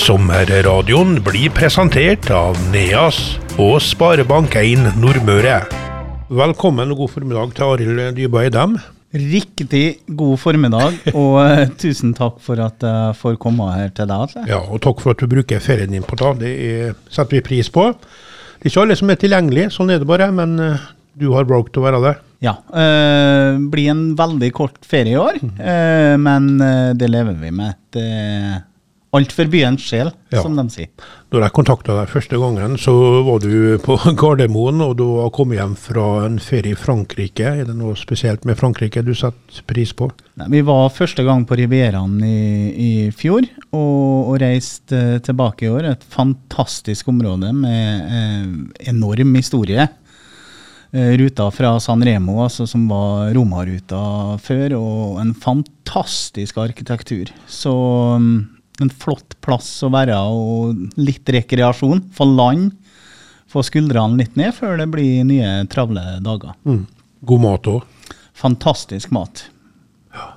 Sommerradioen blir presentert av Neas og Sparebank1 Nordmøre. Velkommen og god formiddag til Arild Dybøy Dem. Riktig god formiddag, og eh, tusen takk for at jeg får komme her til deg. Altså. Ja, og takk for at du bruker ferien din på det. Det er, setter vi pris på. Det er ikke alle som er tilgjengelig, sånn er det bare. Men eh, du har valgt å være det. Ja. Øh, blir en veldig kort ferie i år, eh, men eh, det lever vi med. Det alt for byens sjel, Ja. som de sier. Når jeg kontakta deg første gangen, så var du på Gardermoen, og du har kommet hjem fra en ferie i Frankrike. Er det noe spesielt med Frankrike du setter pris på? Nei, vi var første gang på Rivieraen i, i fjor, og, og reiste eh, tilbake i år. Et fantastisk område med eh, enorm historie. Eh, ruta fra San Remo, altså, som var Roma-ruta før, og en fantastisk arkitektur. Så mm, en flott plass å være, og litt rekreasjon. Få land, få skuldrene litt ned før det blir nye travle dager. Mm. God mat òg. Fantastisk mat. Ja.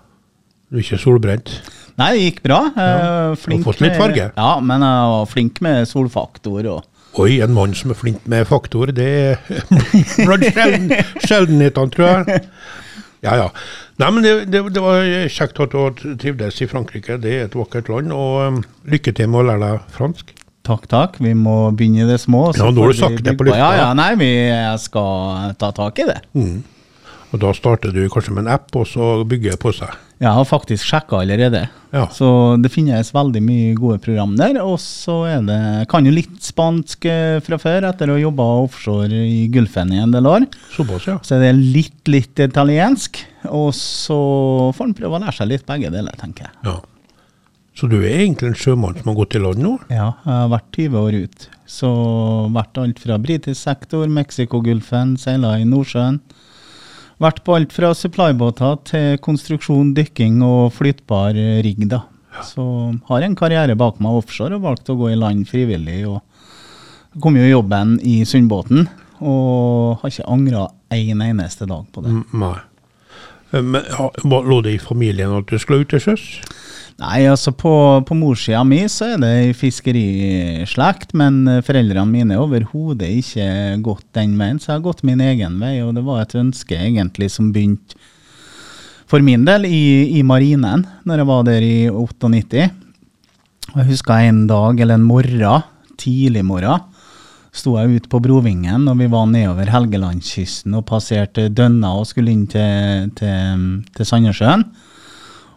Du er ikke solbrent. Nei, det gikk bra. Ja. flink fått litt farge. Ja, men jeg var flink med solfaktor. Og. Oi, en mann som er flink med faktor, det er blant sjelden, sjeldenhetene, tror jeg. Ja, ja. Nei, men det, det, det var kjekt at du trivdes i Frankrike. Det er et vakkert land. Og um, lykke til med å lære deg fransk. Takk, takk. Vi må begynne i det små. så Ja, nå har du sagt det på lufta. Ja, ja, nei, vi jeg skal ta tak i det. Og da starter du kanskje med en app, og så bygger det på seg. Jeg har faktisk sjekka allerede. Ja. Så det finnes veldig mye gode program der. Og så er det Kan jo litt spansk eh, fra før, etter å ha jobba offshore i Gulfen i en del år. Såpass, ja. Så er det litt, litt italiensk. Og så får en prøve å lære seg litt begge deler, tenker jeg. ja. Så du er egentlig en sjømann som har gått i land nå? Ja, jeg har vært 20 år ut. Så vært alt fra britisk sektor, Mexicogolfen, seila i Nordsjøen. Vært på alt fra supplybåter til konstruksjon, dykking og flytbar rigg, da. Så har en karriere bak meg offshore og valgt å gå i land frivillig. og Kom jo i jobben i Sundbåten og har ikke angra en eneste dag på det. Mm, Nei. Eh, Men ja, lå det i familien at du skulle ut til sjøs? Nei, altså på, på morssida mi så er det fiskerislekt, men eh, foreldrene mine er overhodet ikke gått den veien, så jeg har gått min egen vei, og det var et ønske egentlig som begynte for min del i, i marinen, når jeg var der i 98. Og Jeg husker en dag, eller en morgen, tidlig morgen, sto jeg ute på Brovingen, og vi var nedover Helgelandskysten og passerte Dønna og skulle inn til, til, til Sandnessjøen.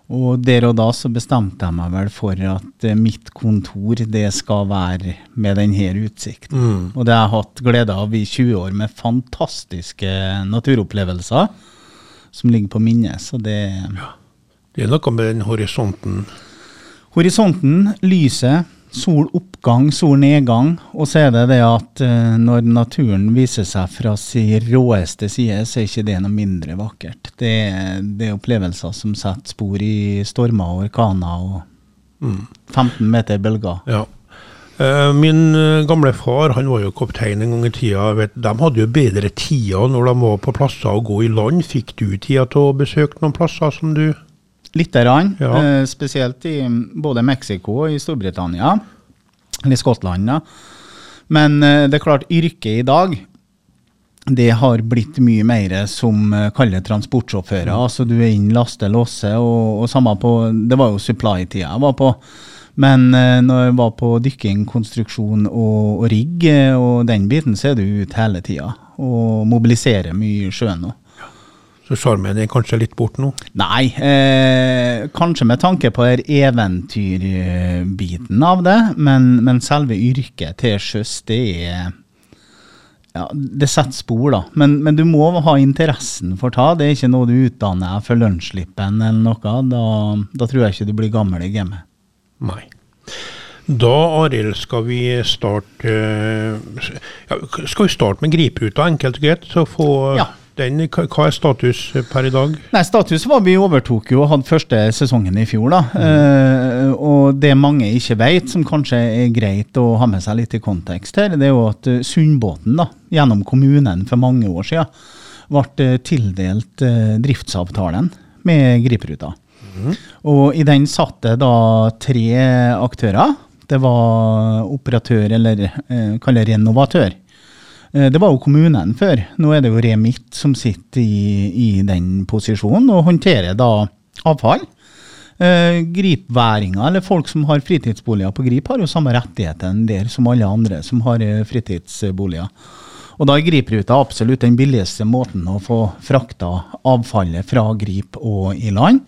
Og der og da så bestemte jeg meg vel for at eh, mitt kontor det skal være med denne utsikten. Og det har jeg hatt glede av i 20 år med fantastiske naturopplevelser som ligger på minnet. Så det Det er noe med den horisonten. Horisonten, lyset, soloppgang, solnedgang. Og så er det det at eh, når naturen viser seg fra sin råeste side, så er ikke det noe mindre vakkert. Det, det er opplevelser som setter spor i stormer og orkaner og 15 meter bølger. Ja. Eh, Min eh, gamle far han var jo kaptein en gang i tida. Vet, de hadde jo bedre tider når de var på plasser å gå i land. Fikk du tida til å besøke noen plasser som du Lite grann, Ja. eh, spesielt i mm, både Mexico og i Storbritannia. Eller Skottland, da. Men eh, det er klart, yrket i dag det har blitt mye mer som eh, kaller transportsjåfører. Altså du er inn, laste, losse, og, og samme på Det var jo supply-tida jeg var på. Men når jeg var på dykking, konstruksjon og, og rigg og den biten, så er du ute hele tida. Og mobiliserer mye i sjøen òg. Så sjarmen er kanskje litt bort nå? Nei, eh, kanskje med tanke på eventyrbiten av det, men, men selve yrket til sjøs, det er ja, Det setter spor, da. Men, men du må ha interessen for ta. Det er ikke noe du utdanner deg for lønnsslippen eller noe. Da, da tror jeg ikke du blir gammel i gamet. Nei. Da, Arild, skal vi starte eh, ja, Skal vi starte med griperuta, enkelt og greit? Så få Ja. Den. Hva er status per i dag? Nei, status var vi overtok jo og hadde første sesongen i fjor, da. Eh, og det mange ikke vet, som kanskje er greit å ha med seg litt i kontekst her, det er jo at eh, Sundbåten, da, gjennom kommunen for mange år siden, ble eh, tildelt eh, driftsavtalen med Griperuta. Og i den satt det da tre aktører. Det var operatør, eller eh, kaller renovatør. Eh, det var jo kommunen før. Nå er det jo Remit som sitter i, i den posisjonen og håndterer da avfall. Eh, gripværinger, eller folk som har fritidsboliger på Grip, har jo samme rettigheter der som alle andre som har eh, fritidsboliger. Og da er Gripruta absolutt den billigste måten å få frakta avfallet fra Grip og i land.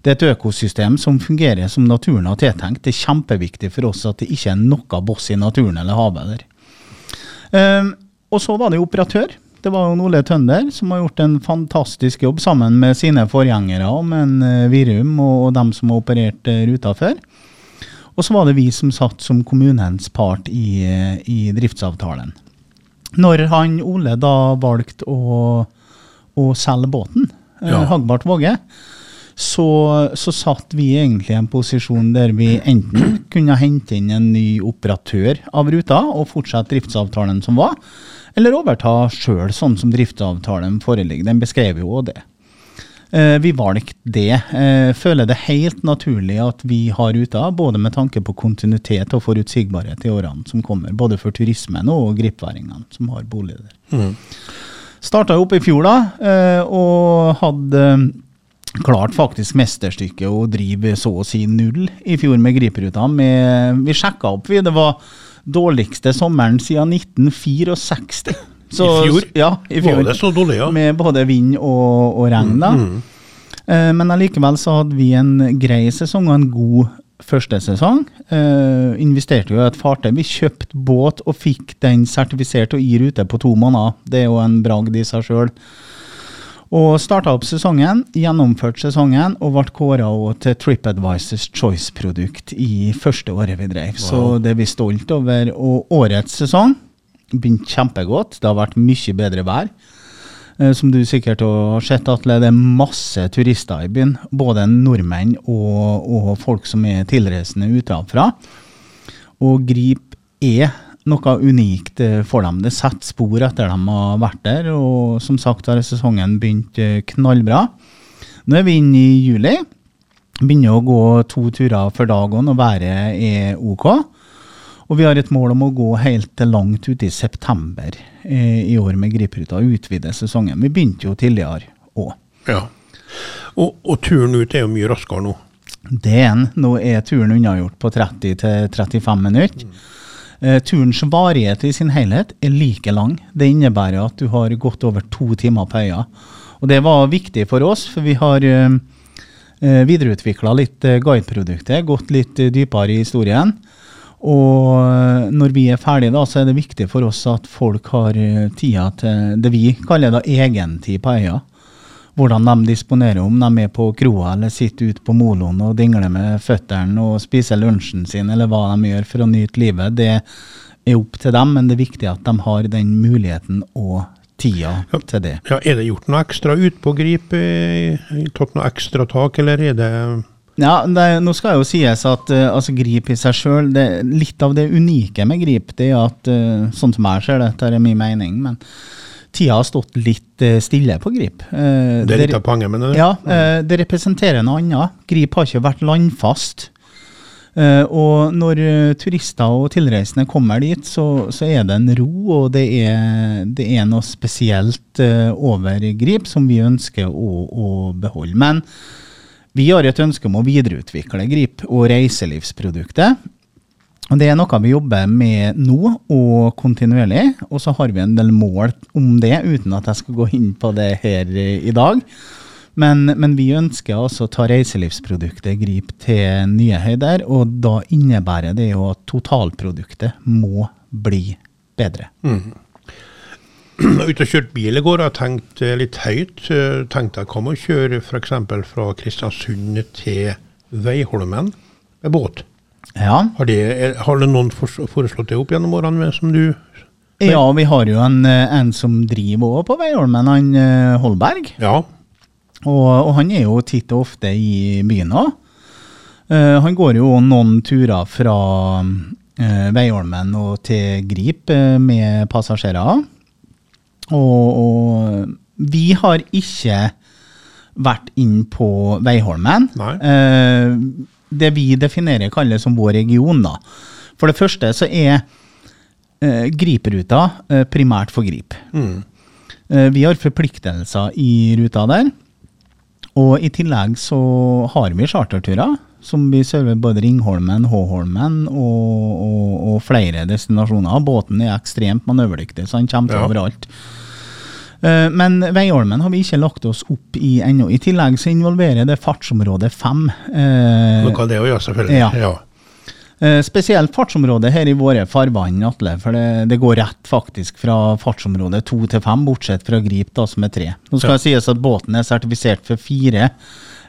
Det er et økosystem som fungerer som naturen har tiltenkt. Det er kjempeviktig for oss at det ikke er noe boss i naturen eller havet der. Um, og så var det operatør. Det var jo Ole Tønder som har gjort en fantastisk jobb sammen med sine forgjengere, med en Virum og, og dem som har operert ruta før. Og så var det vi som satt som kommunens part i, i driftsavtalen. Når han Ole da valgte å, å selge båten, ja. Hagbart Våge, så, så satt vi egentlig i en posisjon der vi enten kunne hente inn en ny operatør av ruta og fortsette driftsavtalen som var, eller overta sjøl, sånn som driftsavtalen foreligger. Den beskrev jo det. Eh, vi valgte det. Eh, føler det helt naturlig at vi har ruta, både med tanke på kontinuitet og forutsigbarhet i årene som kommer. Både for turismen og gripværingene som har bolig der. Mm. Starta opp i fjor da, eh, og hadde klart faktisk mesterstykket å drive så å si null i fjor med Griperuta. Vi sjekka opp, vi. Det var dårligste sommeren siden 1964. Så, I fjor? Ja, i fjor. Var det så dårlig, ja? Med både vind og, og regn. da. Mm, mm. men allikevel så hadde vi en grei sesong og en god første sesong. Eh, investerte jo i et fartøy. Vi kjøpte båt og fikk den sertifisert og i rute på to måneder. Det er jo en bragd i seg sjøl. Og starta opp sesongen, gjennomførte sesongen og ble kåra til TripAdvisors Choice-produkt i første året vi drev. Wow. Så det er vi stolt over. Og årets sesong begynte kjempegodt. Det har vært mye bedre vær. Eh, som du sikkert har sett, Atle, det er masse turister i byen. Både nordmenn og, og folk som er tilreisende utenfra. Og Grip er noe unikt eh, for dem. Det setter spor etter de har vært der. Og som sagt har sesongen begynt eh, knallbra. Nå er vi inne i juli. Begynner å gå to turer for dagen, og været er ok. Og vi har et mål om å gå helt til langt ute i september eh, i år med Griperuta. utvide sesongen. Vi begynte jo tidligere òg. Ja. Og, og, turen ut er jo mye raskere nå? Det er den. Nå er turen unnagjort på 30-35 minutter. Mm. Eh, turens varighet i sin helhet er like lang. Det innebærer at du har gått over to timer på øya. Og det var viktig for oss, for vi har eh, eh videreutvikla litt guideproduktet, gått litt dypere i historien. Og når vi er ferdige, da, så er det viktig for oss at folk har tida til det vi kaller da egentid på øya. Hvordan de disponerer, om de er på kroa eller sitter ute på moloen og dingler med føttene og spiser lunsjen sin, eller hva de gjør for å nyte livet. Det er opp til dem, men det er viktig at de har den muligheten og tida ja, til det. Ja, Er det gjort noe ekstra utpågrip? på Grip? Tatt noe ekstra tak, eller er det ja, det, nå skal jo sies at uh, altså, Grip i seg sjøl Litt av det unike med Grip, det er at uh, sånn som jeg ser det, dette er min mening, men tida har stått litt uh, stille på Grip. det er litt av poenget mener du? Ja, det representerer noe annet. Grip har ikke vært landfast. og når turister og tilreisende kommer dit, så, så, er det en ro, og det er, det er noe spesielt over Grip som vi ønsker å, å beholde. Men vi har et ønske om å videreutvikle Grip og reiselivsproduktet. Og Det er noe vi jobber med nå og kontinuerlig. Og så har vi en del mål om det, uten at jeg skal gå inn på det her i dag. Men, men vi ønsker altså å ta reiselivsproduktet Grip til nye høyder. Og da innebærer det jo at totalproduktet må bli bedre. Mm. ute og kjørt bil i går og tenkt eh, litt høyt. Eh, tenkte jeg kom og kjøre f.eks. fra Kristiansund til Veiholmen med båt. Ja. Har, det, har det noen foreslått det opp gjennom årene som du Ja, vi har jo en, eh, en som driver òg på Veiholmen, han Holberg. Ja. Og, og, han er jo titt og ofte i byen òg. Uh, han går jo noen turer fra uh, Veiholmen og til Grip uh, med passasjerer. Og, og vi har ikke vært inn på Veiholmen. Eh, det vi definerer kalles som vår region, da. For det første så er eh, Griperuta eh, primært for Grip. Mm. Eh, vi har forpliktelser i ruta der. Og i tillegg så har vi charterturer, som vi server både Ringholmen, Håholmen og, og, og flere destinasjoner. Båten er ekstremt manøverdyktig, så han kommer til Ja. overalt. Eh, Men Veiholmen har vi ikke lagt oss opp i ennå. I tillegg så involverer det fartsområde 5. Eh, Noe det òg, ja, selvfølgelig. Ja. Ja. Eh, Spesielt fartsområdet her i våre farvann, Atle. For det, det går rett faktisk fra fartsområde to til fem, bortsett fra Grip, da, som er tre. Nå skal Ja. det sies at båten er sertifisert for fire,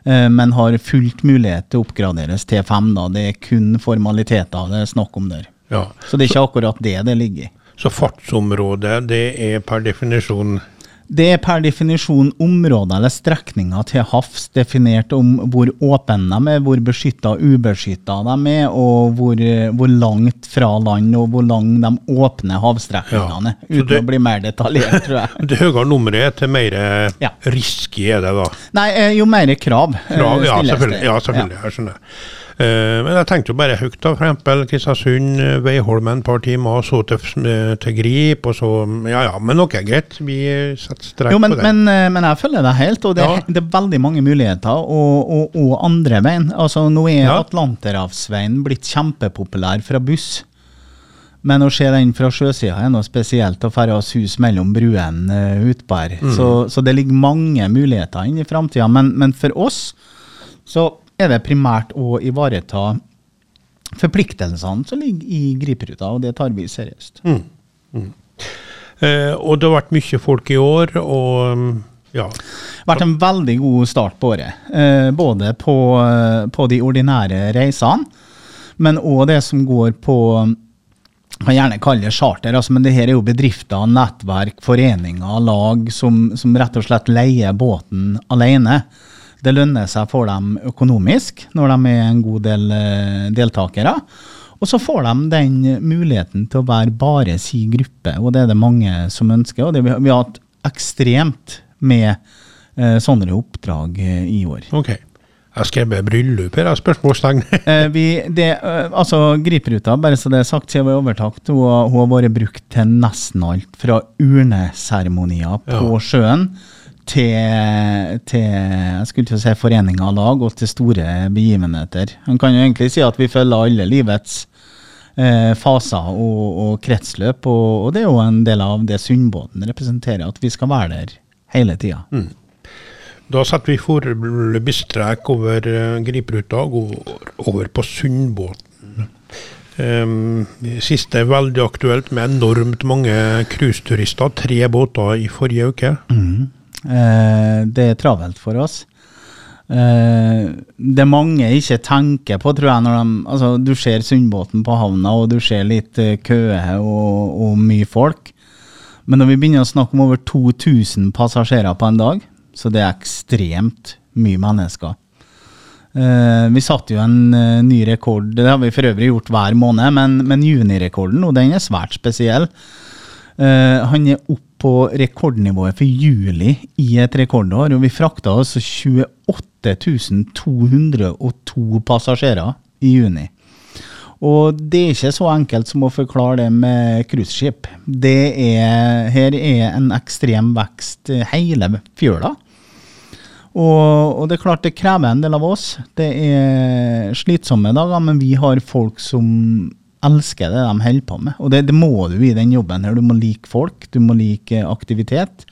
eh, men har fullt mulighet til å oppgraderes til fem. da. Det er kun formaliteter det er snakk om der. ja. Så det er ikke akkurat det det ligger i. Så fartsområdet, det er per definisjon Det er per definisjon områder eller strekninger til havs definert om hvor åpne de er, hvor beskytta og ubeskytta de er, og hvor, hvor langt fra land og hvor lang de åpne havstrekningene er. Ja, Uten det- å bli mer detaljert, tror jeg. Det høyere nummeret, til mer eh, Ja. risky er det, da. Nei, eh, jo mer krav, eh, Krav, ja, stilles selvfølgelig. det. Ja, selvfølgelig jeg skjønner. Eh, men jeg tenkte jo bare høyt, da. For eksempel Kristiansund, eh, Veiholmen et par timer, så til, eh, til Grip, og så Ja ja, men ok, greit. Vi setter strek Jo, men, på det. men, men jeg følger deg helt, og det, Ja. det er veldig mange muligheter. Og, og, og andre veien. Altså, nå er Ja. Atlanterhavsveien blitt kjempepopulær fra buss. Men å se den fra sjøsida er noe spesielt, å ferde oss hus mellom bruene uh, utpå her. Mm. Så, så det ligger mange muligheter inn i framtida. Men, men for oss så er det primært å ivareta forpliktelsene som ligger i Griperuta, og det tar vi seriøst. Mm. Mm. Eh, og det har vært mye folk i år, og mm, ja. vært en veldig god start på året. Eh, både på, eh, på de ordinære reisene, men òg det som går på kan gjerne kalle det charter, altså, men det her er jo bedrifter, nettverk, foreninger, lag som, som rett og slett leier båten alene. Det lønner seg for dem økonomisk når de er en god del eh, deltakere. Og så får de den muligheten til å være bare si gruppe, og det er det mange som ønsker. Og det, vi, har, hatt ekstremt med eh, sånne oppdrag eh, i år. Ok. Jeg skrev bryllup her, spørsmålstegn. Eh, vi, det, eh, altså Griperuta, bare så det er sagt, siden vi har overtatt, hun, hun har vært brukt til nesten alt. Fra urneseremonier på Ja. sjøen til, til jeg skulle til å si foreninger og lag, og til store begivenheter. Man kan jo egentlig si at vi følger alle livets eh, faser og, og kretsløp, og, og det er jo en del av det Sundbåten representerer, at vi skal være der hele tida. Da setter vi foreløpig strek over uh, Griperuta og går over på Sundbåten. Um, siste er veldig aktuelt med enormt mange cruiseturister. Tre båter i forrige uke. Eh, det er travelt for oss. Eh, det mange ikke tenker på, tror jeg, når de Altså, du ser Sundbåten på havna, og du ser litt eh, køer og, og mye folk. Men når vi begynner å snakke om over 2000 passasjerer på en dag, så det er ekstremt mye mennesker. Eh, vi satte jo en eh, ny rekord, det har vi for øvrig gjort hver måned, men, men junirekorden, og den er svært spesiell. Eh, han er opp på rekordnivået for juli i et rekordår, og vi frakta altså 28 202 passasjerer i juni. Og det er ikke så enkelt som å forklare det med cruiseskip. Er, her er en ekstrem vekst hele fjøla. Og, og det er klart det krever en del av oss. Det er slitsomme dager, men vi har folk som elsker det de holder på med. Og det, det må du i den jobben her. Du må like folk, du må like aktivitet.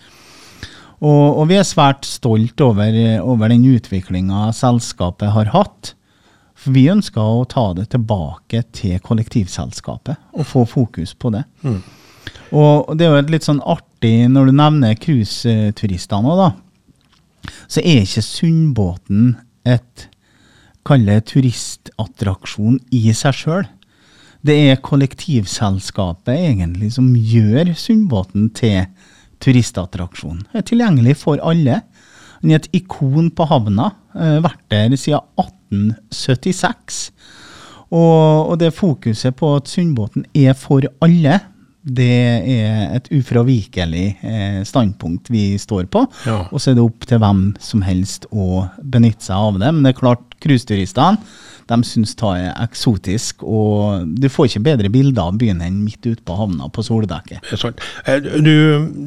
Og, og vi er svært stolt over, over den utviklinga selskapet har hatt. For vi ønsker å ta det tilbake til kollektivselskapet og få fokus på det. Og det er jo litt sånn artig, når du nevner cruiseturistene nå, da, så er ikke Sundbåten et Kalle turistattraksjon i seg sjøl. Det er kollektivselskapet egentlig som gjør Sundbåten til turistattraksjon. Det er tilgjengelig for alle. Den er et ikon på havna. eh, Vært der siden 1876. Og, og det fokuset på at Sundbåten er for alle, det er et ufravikelig eh, standpunkt vi står på. Ja. Og så er det opp til hvem som helst å benytte seg av det. Men det er klart, cruiseturistene De syns det er eksotisk, og du får ikke bedre bilder av byen enn midt ute på havna på soldekket. Eh, Du,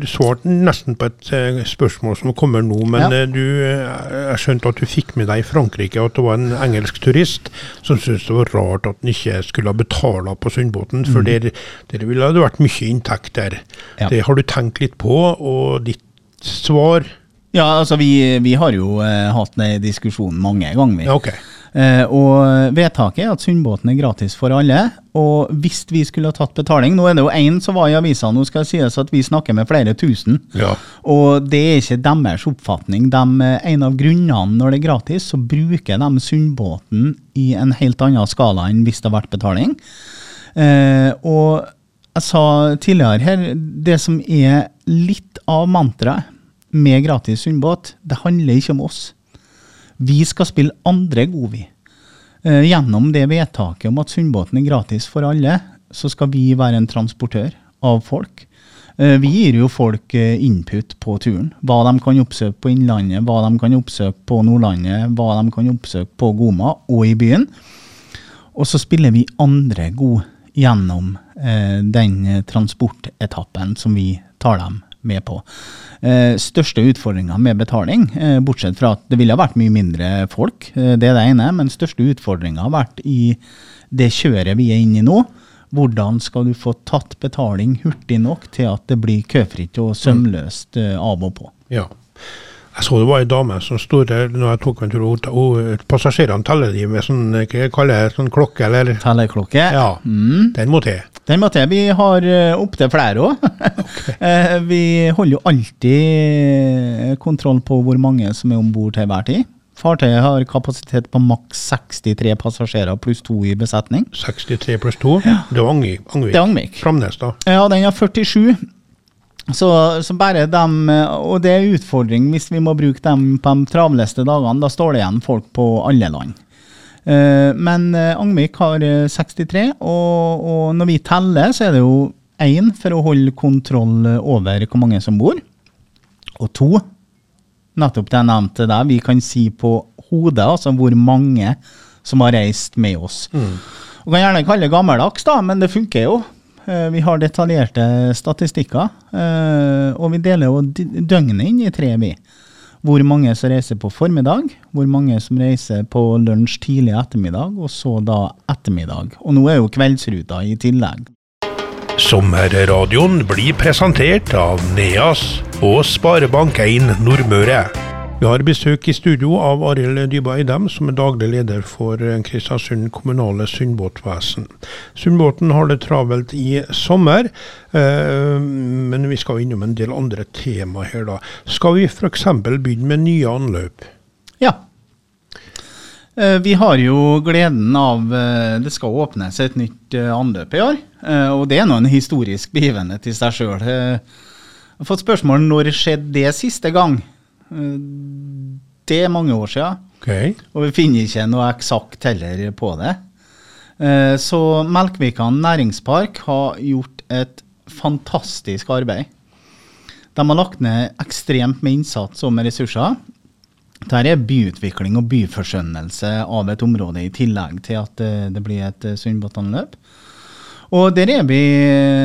svarte nesten på et eh, spørsmål som kommer nå, men Ja. eh, du, jeg skjønte at du fikk med deg i Frankrike at det var en engelsk turist som syntes det var rart at han ikke skulle betale på Sundbåten, for der, der ville det vært mye inntekt der. Ja. Det har du tenkt litt på, og ditt svar Ja, altså vi, vi har jo eh, hatt den diskusjonen mange ganger. vi. Eh, og vedtaket er at Sundbåten er gratis for alle. Og hvis vi skulle ha tatt betaling Nå er det jo én som var i avisa, nå skal det sies at vi snakker med flere tusen. Ja. Og det er ikke deres oppfatning. De, en av grunnene når det er gratis, så bruker de Sundbåten i en helt annen skala enn hvis det har vært betaling. Eh, og jeg sa tidligere her, det som er litt av mantraet med gratis Sundbåt, det handler ikke om oss. Vi skal spille andre govi. vi. Eh, gjennom det vedtaket om at Sundbåten er gratis for alle, så skal vi være en transportør av folk. Eh, vi gir jo folk eh, input på turen. Hva de kan oppsøke på Innlandet, hva de kan oppsøke på Nordlandet, hva de kan oppsøke på Goma og i byen. Og så spiller vi andre god gjennom eh, den transportetappen som vi tar dem med på. Eh, største utfordringa med betaling, eh, bortsett fra at det ville ha vært mye mindre folk, eh, det er det ene, men største utfordringa har vært i det kjøret vi er inne i nå. Hvordan skal du få tatt betaling hurtig nok til at det blir køfritt og sømløst eh, av og på? Ja. Jeg så det var ei dame som sto der når jeg tok en tur. og- og Passasjerene teller de med sånn, hva jeg kaller det, sånn klokke, eller? Tellerklokke. Ja, Mm. den må til. Den måtte jeg. Vi har uh, opptil flere òg. vi holder jo alltid kontroll på hvor mange som er om bord til hver tid. Fartøyet har kapasitet på maks 63 passasjerer pluss to i besetning. 63 pluss 2. Det var Angvik. Angvik. Det er Angvik. Framnes, da. Ja, den har 47. Så, så bare dem Og det er utfordring hvis vi må bruke dem på de travleste dagene. Da står det igjen folk på alle land. Eh, men Angmik har eh, 63, og, og når vi teller, så er det jo én for å holde kontroll over hvor mange som bor. Og to, nettopp det jeg nevnte der, vi kan si på hodet altså hvor mange som har reist med oss. Og kan gjerne kalle det gammeldags, da, men det funker jo. Eh, Vi har detaljerte statistikker, eh, og vi deler jo døgnet inn i tre, vi. Hvor mange som reiser på formiddag, hvor mange som reiser på lunsj tidlig ettermiddag, og så da ettermiddag. Og nå er jo kveldsruta i tillegg. Sommerradioen blir presentert av Neas og Sparebank1 Nordmøre. Vi har besøk i studio av Arild Dyba Dem, som er daglig leder for Kristiansund kommunale Sundbåtvesen. Sundbåten har det travelt i sommer, eh, men vi skal innom en del andre tema her, da. Skal vi f.eks. begynne med nye anløp? Ja. Eh, Vi har jo gleden av eh, Det skal åpnes et nytt anløp i år. Og det er nå en historisk begivenhet i seg sjøl. Jeg har fått spørsmål når skjedde det siste gang. Eh, Det er mange år siden. Okay. Og vi finner ikke noe eksakt heller på det. Eh, Så Melkvikan næringspark har gjort et fantastisk arbeid. De har lagt ned ekstremt med innsats og med ressurser. Dette er byutvikling og byforskjønnelse av et område, i tillegg til at eh, det blir et eh, Og der er vi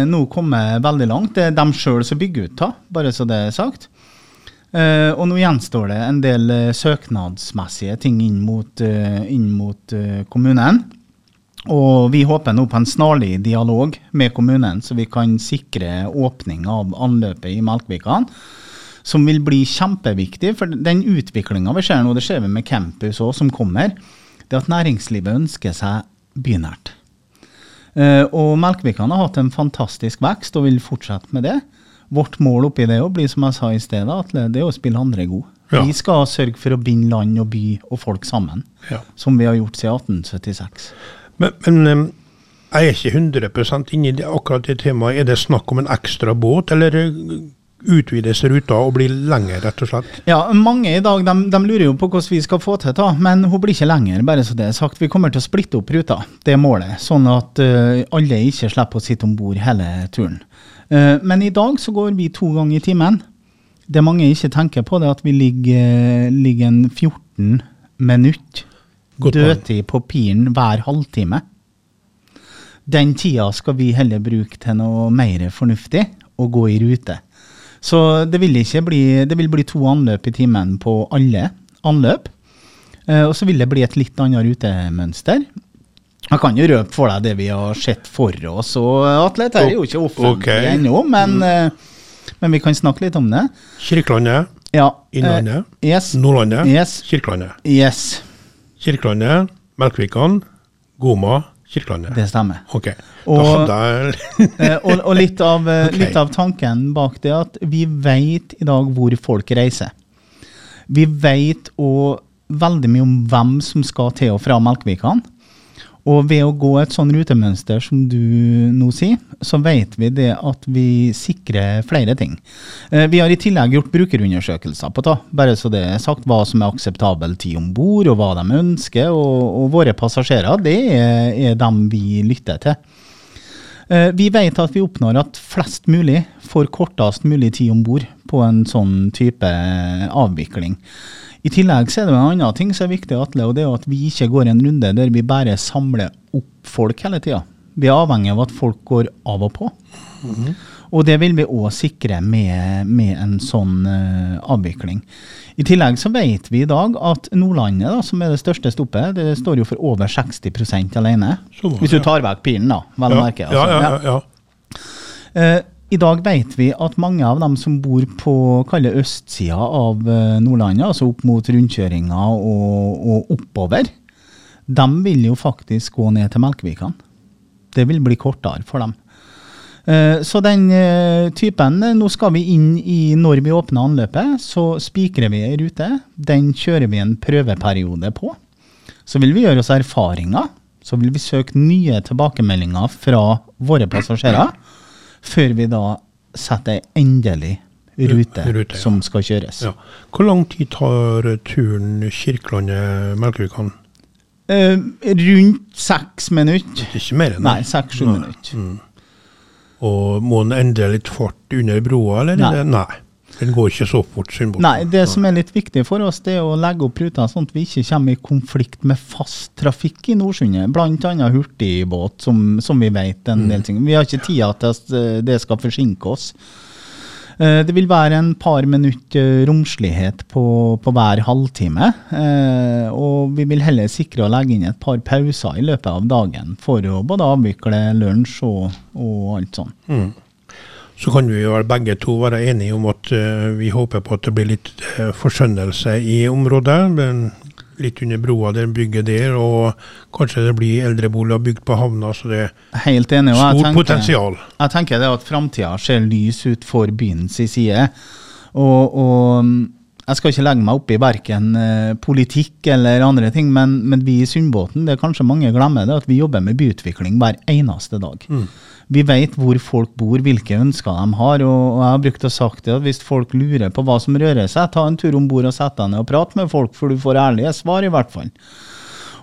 nå kommet veldig langt. Det er dem sjøl som bygger ut, da, bare så det er sagt. Eh, og nå gjenstår det en del uh, søknadsmessige ting inn mot, uh, inn mot kommunen. Og vi håper nå på en snarlig dialog med kommunen, så vi kan sikre åpning av anløpet i Melkvikan. Som vil bli kjempeviktig, for den utviklinga vi ser nå, det ser vi med campus òg, som kommer, det er at næringslivet ønsker seg bynært. Og Melkvikan har hatt en fantastisk vekst og vil fortsette med det. Vårt mål oppi det å blir som jeg sa i stedet, at det er å spille andre gode. Ja. Vi skal sørge for å binde land og by og folk sammen, Ja. som vi har gjort siden 1876. Men, men jeg er ikke 100 inne i det, akkurat det temaet. Er det snakk om en ekstra båt, eller eh, utvides ruta og blir lengre, rett og slett? Ja, Mange i dag de, de lurer jo på hvordan vi skal få til det, men hun blir ikke lenger. bare så det er sagt. Vi kommer til å splitte opp ruta, det er målet. Sånn at uh, alle ikke slipper å sitte om bord hele turen. Eh, men i dag så går vi to ganger i timen. Det mange ikke tenker på, det er at vi ligger, ligger en 14 minutter dødtid på piren hver halvtime. Den tida skal vi heller bruke til noe mer fornuftig, og gå i rute. Så det vil ikke bli Det vil bli to anløp i timen på alle anløp. Eh, og så vil det bli et litt annet rutemønster. Jeg kan jo røpe for deg det vi har sett for oss. og Atle, dette er jo ikke offentlig okay. ennå, men, mm. men vi kan snakke litt om det. Kirkelandet, Ja. Innlandet, eh, yes. Nordlandet, Yes. Kirkelandet. Yes, Kirkelandet, Melkvikan, Goma, Kirkelandet. det stemmer. Ok, Og- Eh, og, og litt, av, okay. Litt av tanken bak det at vi vet i dag hvor folk reiser. Vi vet òg veldig mye om hvem som skal til og fra Melkvikan. Og ved å gå et sånn rutemønster som du nå sier, så vet vi det at vi sikrer flere ting. Eh, Vi har i tillegg gjort brukerundersøkelser på det, bare så det er sagt hva som er akseptabel tid om bord, og hva de ønsker. Og, og våre passasjerer, det er, er dem vi lytter til. Eh, Vi vet at vi oppnår at flest mulig får kortest mulig tid om bord på en sånn type avvikling. I tillegg så er det en annen ting som er viktig, Atle, og det er at vi ikke går en runde der vi bare samler opp folk hele tida. Vi er avhengig av at folk går av og på. Og det vil vi òg sikre med, med en sånn uh, avvikling. I tillegg så vet vi i dag at Nordlandet, da, som er det største stoppet, det står jo for over 60% alene. Hvis du tar vekk pilen, da. Vel å ja, merke. altså. ja, Ja. ja, ja. Eh, I dag vet vi at mange av dem som bor på kalle østsida av eh, Nordlandet, altså opp mot rundkjøringa og, og oppover, de vil jo faktisk gå ned til Melkevikan. Det vil bli kortere for dem. Eh, Så den eh, typen Nå skal vi inn i Når vi åpner anløpet, så spikrer vi ei rute. Den kjører vi en prøveperiode på. Så vil vi gjøre oss erfaringer. Så vil vi søke nye tilbakemeldinger fra våre passasjerer. Før vi da setter ei endelig rute, Rute, ja. som skal kjøres. ja. Hvor lang tid tar turen Kirkelandet-Melkevikan? Eh, rundt seks minutter. Ikke mer enn Nei, det? seks-sju minutter. minutter. Og må den endre litt fart under broa, eller? Nei. Nei. Den går ikke så fort. Sundbåten. Nei, det som er litt viktig for oss, det er å legge opp ruta sånn at vi ikke kommer i konflikt med fast trafikk i Nordsundet. Annet hurtigbåt, som, som vi vet en del ting. Vi har ikke tida til at det skal forsinke oss. Eh, Det vil være en par minutter romslighet på, på hver halvtime. eh, Og vi vil heller sikre å legge inn et par pauser i løpet av dagen for å både avvikle lunsj og, og alt sånt. Mm. Så kan vi vel begge to være enige om at eh, vi håper på at det blir litt uh, forskjønnelse i området. Litt under broa der bygget der, og kanskje det blir eldreboliger bygd på havna. Så det er Helt enig. og jeg tenker- potensial. Jeg tenker det at framtida ser lys ut for byens side. Og, og mm, jeg skal ikke legge meg opp i verken eh, politikk eller andre ting, men, men vi i Sundbåten, det er kanskje mange glemmer det, at vi jobber med byutvikling hver eneste dag. Vi vet hvor folk bor, hvilke ønsker de har. Og, jeg har brukt å sagt det at hvis folk lurer på hva som rører seg, ta en tur om bord og sett deg ned og prat med folk, for du får ærlige svar, i hvert fall.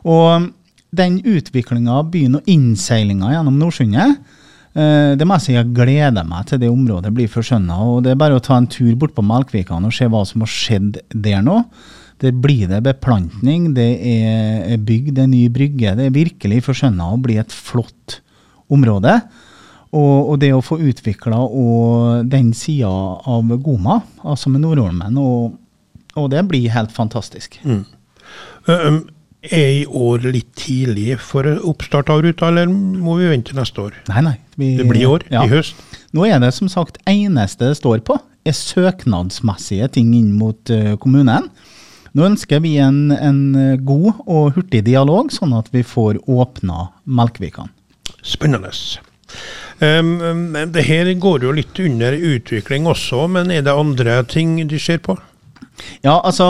Og den utviklinga av byen og innseilinga gjennom Nordsundet, eh, det må jeg si jeg gleder meg til det området blir forskjønna. Det er bare å ta en tur bort på Melkvikan og se hva som har skjedd der nå. Der blir det beplantning, det er bygd en ny brygge. Det er virkelig forskjønna å bli et flott område. Og, og det å få utvikla den sida av Goma, altså med Nordholmen, og, og det blir helt fantastisk. Mm. um, er i år litt tidlig for oppstart av ruta, eller må vi vente neste år? Nei, nei. vi- Det blir i år? ja. I høst? Nå er det som sagt eneste det står på, er søknadsmessige ting inn mot eh, kommunen. Nå ønsker vi en, en god og hurtig dialog, sånn at vi får åpna Melkvikan. Spennende. Um, det her går jo litt under utvikling også, men er det andre ting de ser på? Ja, altså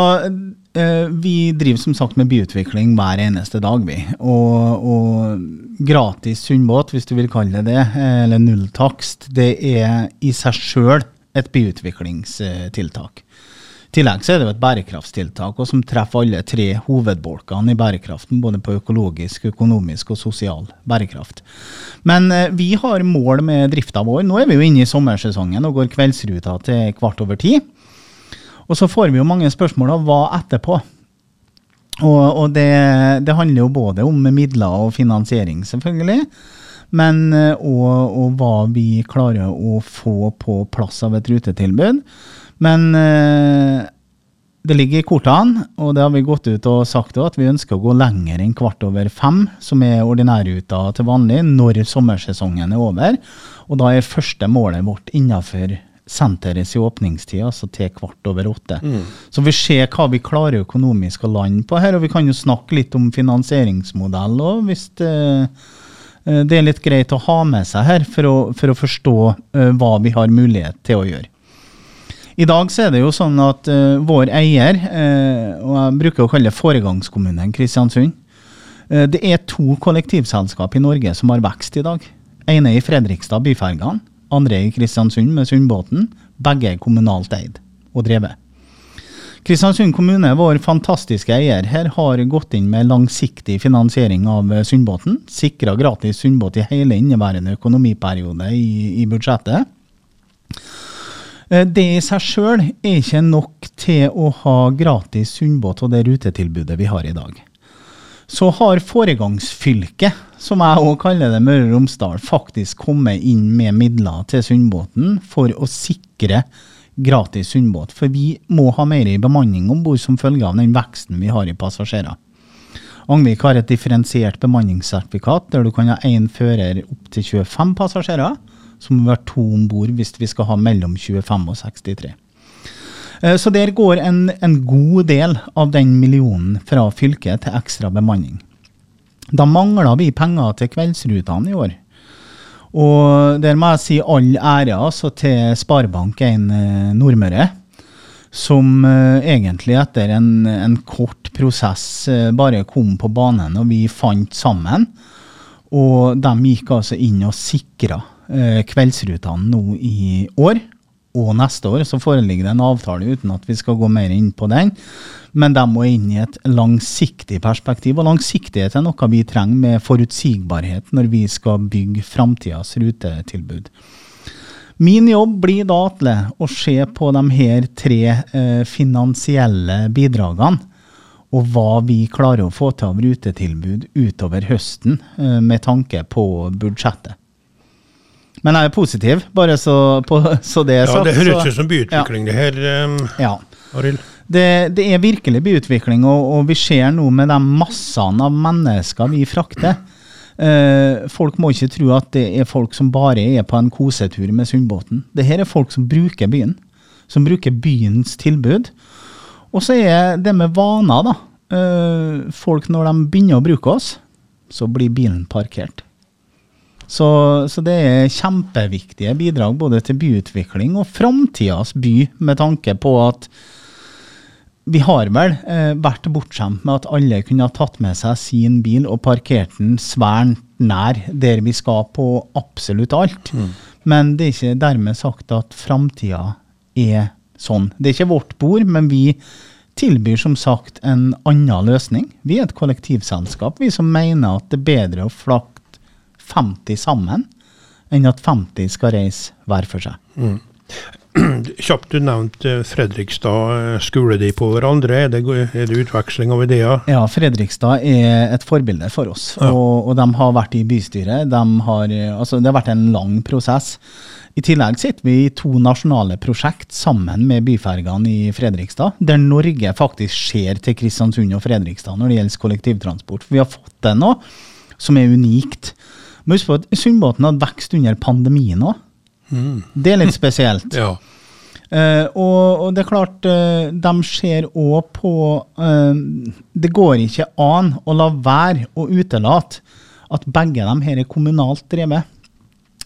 eh, Vi driver som sagt med byutvikling hver eneste dag, vi. Og, og gratis Sundbåt, hvis du vil kalle det det, eh, eller nulltakst, det er i seg sjøl et byutviklingstiltak. Tillegg så er det jo et bærekraftstiltak og som treffer alle tre hovedbolkene i bærekraften, både på økologisk, økonomisk og sosial bærekraft. Men eh, vi har mål med drifta vår. Nå er vi jo inne i sommersesongen og går kveldsruta til kvart over ti. Og så får vi jo mange spørsmål av hva etterpå. Og, og det, det, handler jo både om midler og finansiering, selvfølgelig. Men og, eh, og hva vi klarer å få på plass av et rutetilbud. Men eh, det ligger i kortene, og det har vi gått ut og sagt at vi ønsker å gå lenger enn kvart over fem, som er ordinærruta til vanlig, når sommersesongen er over. Og da er første målet vårt innafor senterets åpningstid, altså til kvart over åtte. Mm. Så vi ser hva vi klarer økonomisk å lande på her, og vi kan jo snakke litt om finansieringsmodell òg, hvis det, eh, det, er litt greit å ha med seg her for å, for å forstå uh, hva vi har mulighet til å gjøre. I dag så er det jo sånn at uh, vår eier, uh, og jeg bruker å kalle det foregangskommunen Kristiansund Det er to kollektivselskap i Norge som har vekst i dag. ene i Fredrikstad, Byfergene. Andre i Kristiansund med Sundbåten. Begge er kommunalt eid og drevet. Kristiansund kommune, vår fantastiske eier, her har gått inn med langsiktig finansiering av Sundbåten. Sikra gratis Sundbåt i hele inneværende økonomiperiode i, i budsjettet. Eh, det i seg sjøl er ikke nok til å ha gratis Sundbåt og det rutetilbudet vi har i dag. Så har foregangsfylket, som jeg òg kaller det, Møre og Romsdal, faktisk kommet inn med midler til Sundbåten for å sikre gratis Sundbåt. For vi må ha mer i bemanning om bord som følge av den veksten vi har i passasjerer. Angvik har et differensiert bemanningssertifikat der du kan ha én fører opp til 25 passasjerer som må være to om bord hvis vi skal ha mellom 25 og 63. Eh, så der går en, en, god del av den millionen fra fylket til ekstra bemanning. Da mangla vi penger til kveldsrutene i år. Og der må jeg si all ære altså, til Sparebank1 eh, Nordmøre, som uh, egentlig etter en, en, kort prosess uh, bare kom på banen og vi fant sammen. Og de gikk altså inn og sikra uh, kveldsrutene nå i år og neste år. Så foreligger det en avtale uten at vi skal gå mer inn på den. Men de må inn i et langsiktig perspektiv. Og langsiktighet er noe vi trenger med forutsigbarhet når vi skal bygge framtidas rutetilbud. Min jobb blir da, Atle, å se på de her tre eh, finansielle bidragene. Og hva vi klarer å få til av rutetilbud utover høsten, eh, med tanke på budsjettet. Men jeg er positiv, bare så, på, så det er sagt. Ja, det høres ut som byutvikling, ja. det her, um, ja. Arild. Det, det, er virkelig byutvikling, og, og, vi ser nå med de massene av mennesker vi frakter. Uh, folk må ikke tro at det er folk som bare er på en kosetur med Sundbåten. Det her er folk som bruker byen. Som bruker byens tilbud. Og så er det med vaner, da. Uh, folk, når de begynner å bruke oss, så blir bilen parkert. Så, så, det er kjempeviktige bidrag både til byutvikling og framtidas by, med tanke på at vi har vel eh, vært bortskjemt med at alle kunne ha tatt med seg sin bil og parkert den svært nær der vi skal på absolutt alt. Mm. Men det er ikke dermed sagt at framtida er sånn. Det er ikke vårt bord, men vi tilbyr som sagt en annen løsning. Vi er et kollektivselskap vi som mener at det er bedre å flakke 50 sammen, enn at 50 skal reise hver for seg. Mm. Kjapt du nevnte Fredrikstad. Eh, Skoler de på hverandre? Er det, er det, utveksling av ideer? Ja, Fredrikstad er et forbilde for oss. Ja. Og, og, de har vært i bystyret. De har, altså, det har vært en lang prosess. I tillegg sitter vi i to nasjonale prosjekt sammen med byfergene i Fredrikstad, der Norge faktisk ser til Kristiansund og Fredrikstad når det gjelder kollektivtransport. Vi har fått det nå, som er unikt. Men husk på at Sundbåten hadde vekst under pandemien òg. Mm. Det er litt spesielt. ja. Uh, og, og, det er klart, uh, de ser òg på uh, Det går ikke an å la være å utelate at begge de her er kommunalt drevet.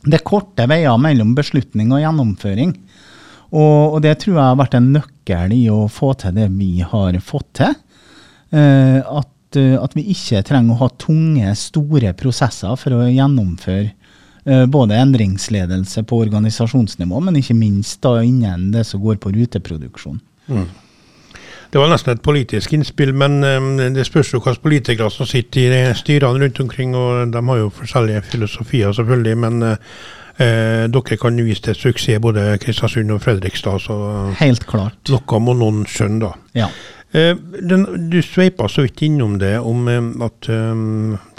Det er korte veier mellom beslutning og gjennomføring. Og, og, det tror jeg har vært en nøkkel i å få til det vi har fått til. at at, vi ikke trenger å ha tunge, store prosesser for å gjennomføre uh, både endringsledelse på organisasjonsnivå, men ikke minst da innen det som går på ruteproduksjon. Mm. Det var nesten et politisk innspill, men um, det spørs jo hvilke politikere som sitter i styrene rundt omkring. og De har jo forskjellige filosofier, selvfølgelig. men Eh, dere kan vise til suksess både Kristiansund og Fredrikstad. så Helt klart. Noe må noen skjønne, da. Ja. Eh, den, du sveipa så vidt innom det, om eh, at eh,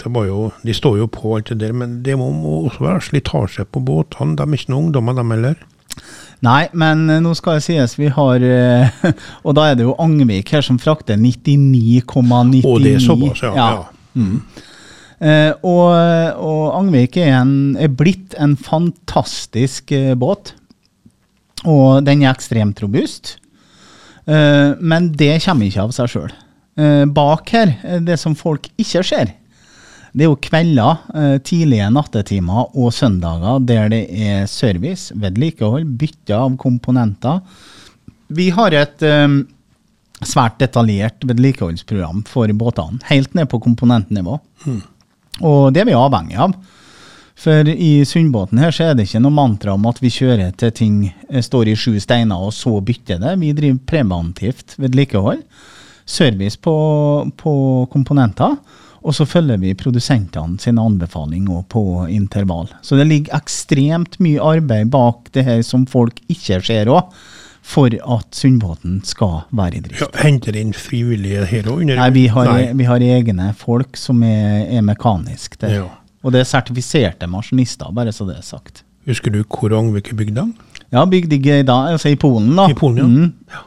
det jo, De står jo på alt det der, men det må, må også være slitasje på båtene. De er ikke noen ungdommer, dem heller? Nei, men nå skal det sies vi har Og da er det jo Angvik her som frakter 99,99 Og det er såpass, ja. ja. Mm. Eh, og, og Angvik er, en, er blitt en fantastisk eh, båt. Og den er ekstremt robust. Eh, men det kommer ikke av seg sjøl. Eh, bak her, eh, det som folk ikke ser, det er jo kvelder, tidlige nattetimer og søndager der det er service, vedlikehold, bytte av komponenter. Vi har et svært detaljert vedlikeholdsprogram for båtene, helt ned på komponentnivå. Og det er vi avhengig av. For i Sundbåten her så er det ikke noe mantra om at vi kjører til ting eh, står i sju steiner og så bytter det. Vi driver preventivt vedlikehold. Service på, på komponenter. Og så følger vi produsentene sine anbefalinger på intervall. Så det ligger ekstremt mye arbeid bak det her som folk ikke ser òg, for at Sundbåten skal være i drift. Ja, henter inn frivillige her òg? Nei, vi har, vi har egne folk som er, er mekaniske der. Ja. Og det er sertifiserte maskinister, bare så det er sagt. Husker du hvor Angvik er bygd av? Ja, bygd i, altså i Polen, da. I Polen, ja. Mm.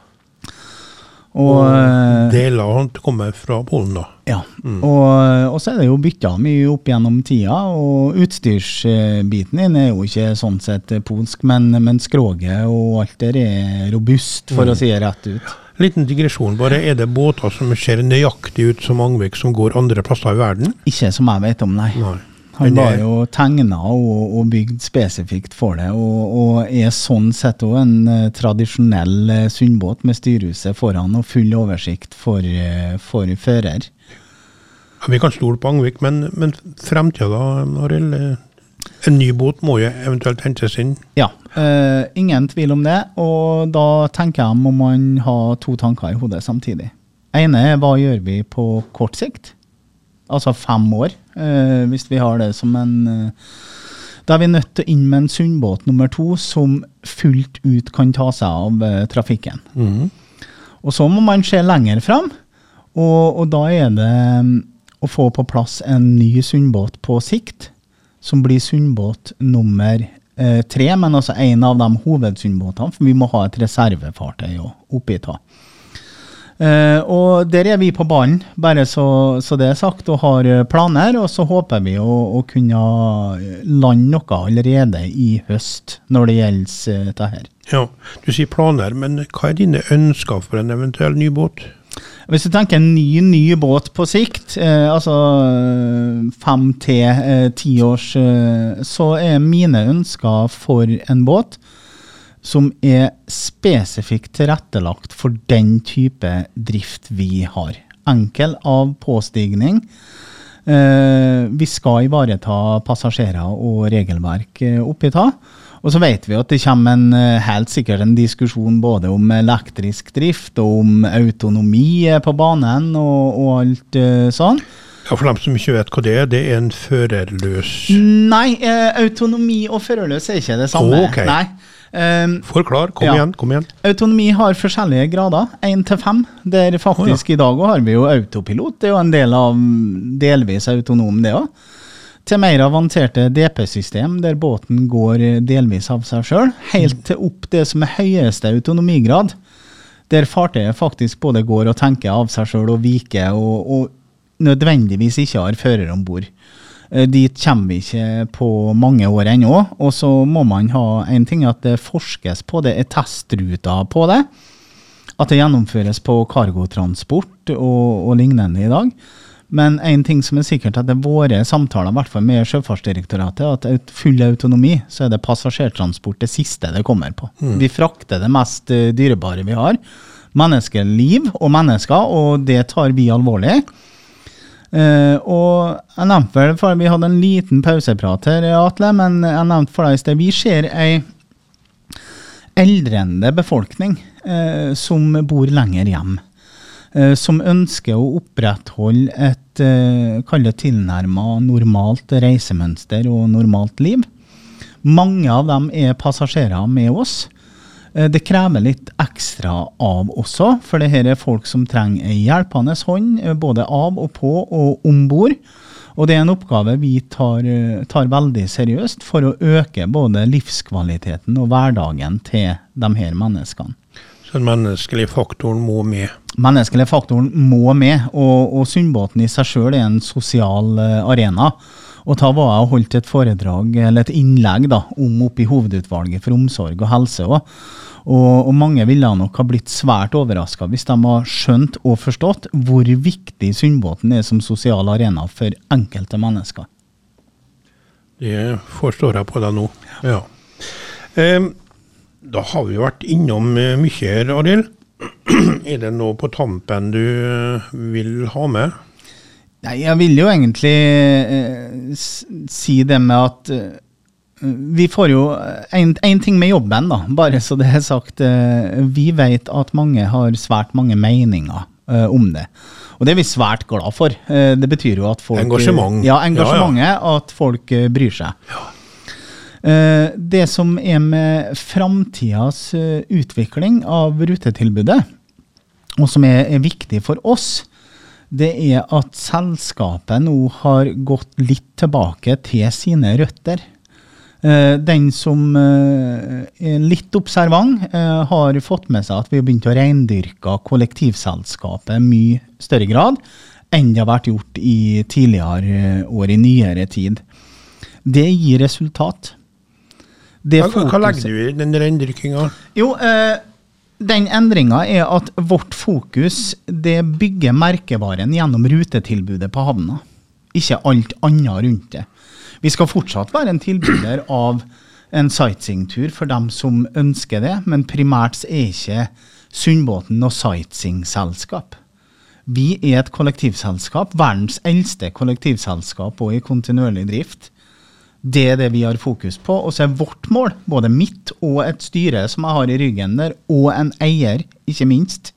Og, og Deler kommer fra Polen, da. ja. og, og så er det jo bytta mye opp gjennom tida, og utstyrsbiten din er jo ikke sånn sett polsk, men, men skroget og alt der er robust, for å si det rett ut. Liten digresjon bare. Er det båter som ser nøyaktig ut som Angvik, som går andre plasser i verden? Ikke som jeg vet om, nei. Nei. Han var jo tegna og, og bygd spesifikt for det, og, og er sånn sett òg en uh, tradisjonell uh, sundbåt med styrhuset foran og full oversikt for, uh, for fører. Ja, Vi kan stole på Angvik, men, men fremtida da, Arild? eh, En ny båt må jo eventuelt hentes inn. Ja, uh, ingen tvil om det, og da tenker jeg må man ha to tanker i hodet samtidig. ene er hva gjør vi på kort sikt? Altså fem år, eh, hvis vi har det som en eh, Da er vi nødt til å inn med en sundbåt nummer to som fullt ut kan ta seg av eh, trafikken. Mm. Og så må man se lenger fram, og, og da er det mm, å få på plass en ny sundbåt på sikt, som blir sundbåt nummer eh, tre, men altså en av de hovedsundbåtene, for vi må ha et reservefartøy å- oppi ta. Eh, og der er vi på banen, bare så, så det er sagt, og har eh, planer. Og så håper vi å, å kunne lande noe allerede i høst når det gjelder eh, dette her. Ja, Du sier planer, men hva er dine ønsker for en eventuell ny båt? Hvis du tenker en ny, ny båt på sikt, eh, altså eh, fem til eh, ti års, eh, så er mine ønsker for en båt som er spesifikt tilrettelagt for den type drift vi har. Enkel av påstigning. Eh, vi skal ivareta passasjerer og regelverk eh, oppi ta. Og så vet vi at det kommer en, eh, helt sikkert en diskusjon både om elektrisk drift og om autonomi på banen og, og alt sånn. Ja, For dem som ikke vet hva det er, det er en førerløs Nei, autonomi og førerløs er ikke det samme. Oh, ok. Nei. Um, Forklar, kom Ja. igjen, kom igjen. Autonomi har forskjellige grader, én til fem. Der faktisk i dag har vi jo autopilot. Det er jo en del av delvis autonom, det òg. Til mer avanserte DP-system, der båten går delvis av seg sjøl. Helt til opp det som er høyeste autonomigrad. Der fartøyet faktisk både går og tenker av seg sjøl og viker, og, og nødvendigvis ikke har fører om bord. Eh, Dit kommer vi ikke på mange år ennå. Og så må man ha en ting at det forskes på det, er testruter på det. At det gjennomføres på cargotransport og, og lignende i dag. Men en ting som er sikkert etter våre samtaler, i hvert fall med Sjøfartsdirektoratet, at full autonomi, så er det passasjertransport det siste det kommer på. Vi frakter det mest eh, dyrebare vi har. Menneskeliv og mennesker, og det tar vi alvorlig. Eh, og jeg nevnte vel, for Vi hadde en liten pauseprat her, Atle, men jeg nevnte for deg i sted Vi ser ei eldrende befolkning uh, som bor lenger hjem. Uh, som ønsker å opprettholde et eh, tilnærma normalt reisemønster og normalt liv. Mange av dem er passasjerer med oss. Eh, Det krever litt ekstra av også, for det her er folk som trenger ei hjelpende hånd, eh, både av og på og om bord. Og det er en oppgave vi tar, eh, tar veldig seriøst for å øke både livskvaliteten og hverdagen til de her menneskene. Så den menneskelige faktoren må med. Menneskelige faktoren må med, og, og Sundbåten i seg sjøl er en sosial arena. Og da var jeg og holdt et foredrag, eller et innlegg, da, om oppe i hovedutvalget for omsorg og helse òg. Og, og mange ville nok ha blitt svært overraska hvis de har skjønt og forstått hvor viktig Sundbåten er som sosial arena for enkelte mennesker. Det forstår jeg på deg nå. Ja. Da har vi vært innom eh, mye Arild. Er det noe på tampen du eh, vil ha med? Nei, jeg vil jo egentlig eh, si det med at eh, vi får jo en ting med jobben, da, bare så det er sagt. eh, vi vet at mange har svært mange meninger eh, om det. Og det er vi svært glad for. Eh, det betyr jo at folk Engasjement. Ja, engasjementet. At folk eh, bryr seg. Eh, det som er med framtidas eh, utvikling av rutetilbudet, og som er, er viktig for oss, det er at selskapet nå har gått litt tilbake til sine røtter. Eh, Den som eh, er litt observant, eh, har fått med seg at vi har begynt å reindyrke kollektivselskapet mye større grad enn det har vært gjort i tidligere år, i nyere tid. Det gir resultat. Det Hva, hva legger du i den reindyrkinga? jo, eh, den endringa er at vårt fokus det bygger merkevaren gjennom rutetilbudet på havna. Ikke alt annet rundt det. Vi skal fortsatt være en tilbyder av en sightseeingtur for dem som ønsker det, men primært er ikke Sundbåten noe sightseeingselskap. Vi er et kollektivselskap, verdens eldste kollektivselskap og i kontinuerlig drift. Det er det vi har fokus på. Og så er vårt mål, både mitt og et styre som jeg har i ryggen der, og en eier, ikke minst,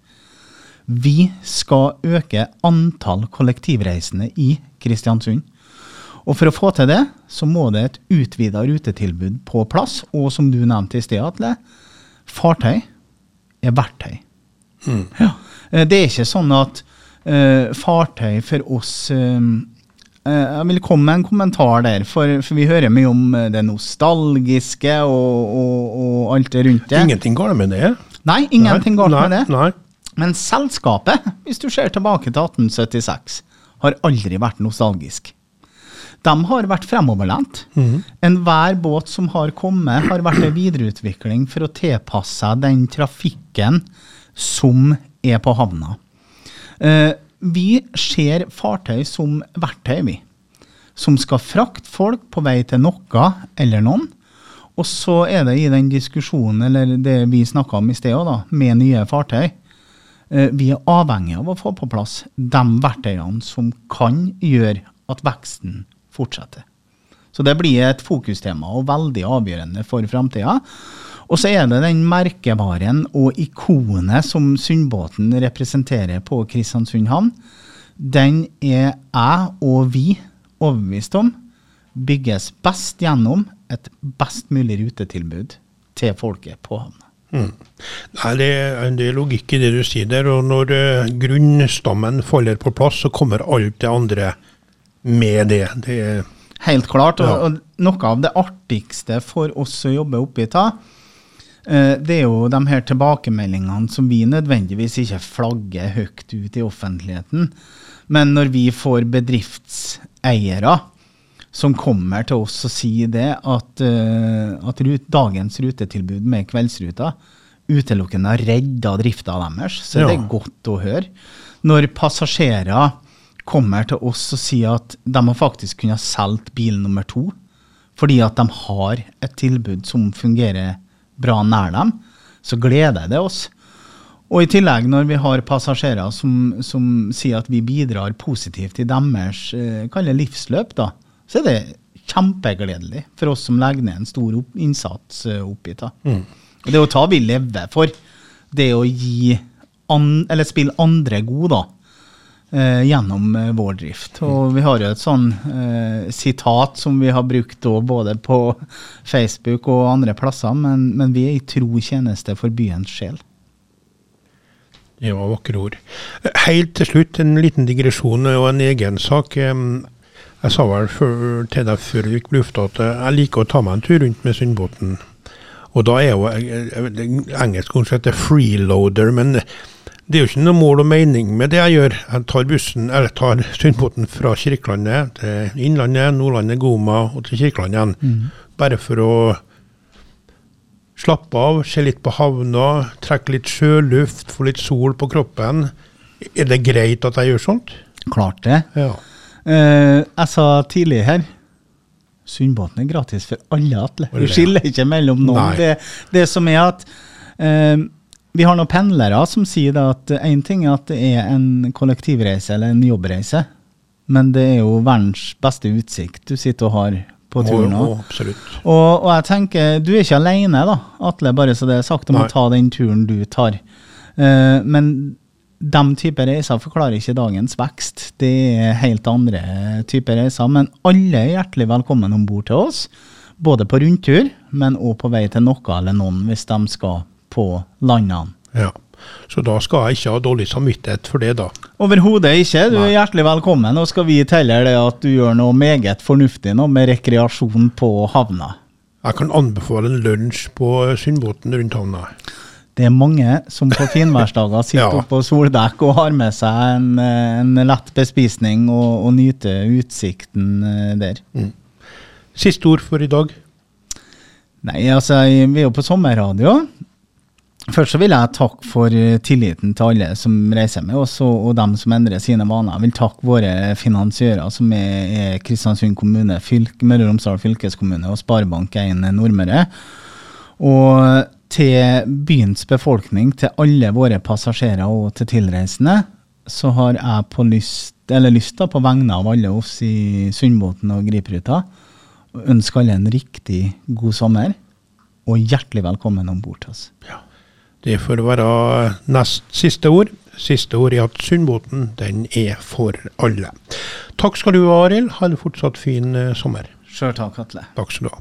vi skal øke antall kollektivreisende i Kristiansund. Og for å få til det, så må det et utvida rutetilbud på plass. Og som du nevnte i sted, Atle, fartøy er verktøy. Ja. Eh, Det er ikke sånn at uh, fartøy for oss eh, Jeg vil komme med en kommentar der, for, for vi hører mye om eh, det nostalgiske og, og, og alt det rundt det. Ingenting galt med det? Nei, ingenting galt med det. Nei. Men selskapet, hvis du ser tilbake til 1876, har aldri vært nostalgisk. De har vært fremoverlent. Enhver båt som har kommet, har vært en videreutvikling for å tilpasse seg den trafikken som er på havna. Eh, vi ser fartøy som verktøy, vi. Som skal frakte folk på vei til noe eller noen. Og så er det i den diskusjonen, eller det vi snakka om i sted med nye fartøy. Eh, Vi er avhengig av å få på plass de verktøyene som kan gjøre at veksten fortsetter. Så det blir et fokustema og veldig avgjørende for framtida. Og så er det den merkevaren og ikonet som Sundbåten representerer på Kristiansund havn. Den er jeg og vi overbevist om bygges best gjennom et best mulig rutetilbud til folket på havna. Nei, det, er- det er logikk i det du sier der. Og når uh, grunnstammen faller på plass, så kommer alt det andre med det. det Helt klart. Og, Ja. og noe av det artigste for oss å jobbe oppi ta, det er jo de her tilbakemeldingene som vi nødvendigvis ikke flagger høyt ut i offentligheten. Men når vi får bedriftseiere som kommer til oss og sier det, at, eh, at rut, dagens rutetilbud med kveldsruta utelukkende har redda drifta deres, så ja. det er godt å høre. Når passasjerer kommer til oss og sier at de har faktisk kunnet solgt bil nummer to, fordi at de har et tilbud som fungerer bra nær dem, så gleder det oss. Og i tillegg, når vi har passasjerer som, som sier at vi bidrar positivt i deres eh, livsløp, da, så er det kjempegledelig for oss som legger ned en stor opp, innsats eh, oppi det. Og det å ta vi lever for. Det å gi an, eller spille andre gode, da. Eh, gjennom eh, vår drift. Og vi har jo et sånn eh, sitat som vi har brukt da, både på Facebook og andre plasser, men, men vi er i tro tjeneste for byens sjel. Det var vakre ord. Helt til slutt en liten digresjon og en egen sak. Jeg sa vel til deg før vi gikk på lufta at jeg liker å ta meg en tur rundt med Sundbåten. Og da er jo jeg- det engelsk kanskje er freeloader, men det er jo ikke noe mål og mening med det jeg gjør. Jeg tar bussen, eller tar Sundbåten fra Kirkelandet til Innlandet, Nordlandet, Goma og til Kirkeland igjen. Bare for å slappe av, se litt på havna, trekke litt sjøluft, få litt sol på kroppen. Er det greit at jeg gjør sånt? Klart det. Ja. Uh, jeg sa tidlig her Sundbåten er gratis for alle. Alle, Vi skiller ikke mellom noen. Det, det som er at eh, vi har noen pendlere som sier at én ting er at det er en kollektivreise eller en jobbreise, men det er jo verdens beste utsikt du sitter og har på turen òg. absolutt. Og, og jeg tenker, du er ikke alene, da, Atle, bare så det er sagt, om Nei. å ta den turen du tar. Uh, men de typer reiser forklarer ikke dagens vekst. Det er helt andre typer reiser. Men alle er hjertelig velkommen om bord til oss. Både på rundtur, men òg på vei til noe eller noen hvis de skal på landene. Ja. Så da skal jeg ikke ha dårlig samvittighet for det, da. Overhodet ikke. Du er hjertelig velkommen. Og skal vi telle det at du gjør noe meget fornuftig nå med rekreasjon på havna. Jeg kan anbefale en lunsj på Sundbåten rundt havna. Det er mange som på finværsdager sitter Ja. på soldekk og har med seg en, eh, en lett bespisning og, og nyter utsikten der. der. Siste ord for i dag. Nei, altså, vi er jo på sommerradio. Først så vil jeg takke for eh, tilliten til alle som reiser med oss, og, dem som endrer sine vaner. Jeg vil takke våre finansiører, som er, Kristiansund kommune, fylke, Møre og Romsdal fylkeskommune og Sparebank1 Nordmøre. Og til byens befolkning, til alle våre passasjerer og til tilreisende, så har jeg på lyst, eller lyst da, på vegne av alle oss i Sundbåten og Gripruta, ønske alle en riktig god sommer, og hjertelig velkommen om bord til oss. Det får være nest siste ord. Siste ord er at Sundbåten, den er for alle. Takk skal du ha, Arild. Ha en fortsatt fin eh, sommer. Sjøl takk, Atle. Takk skal du ha.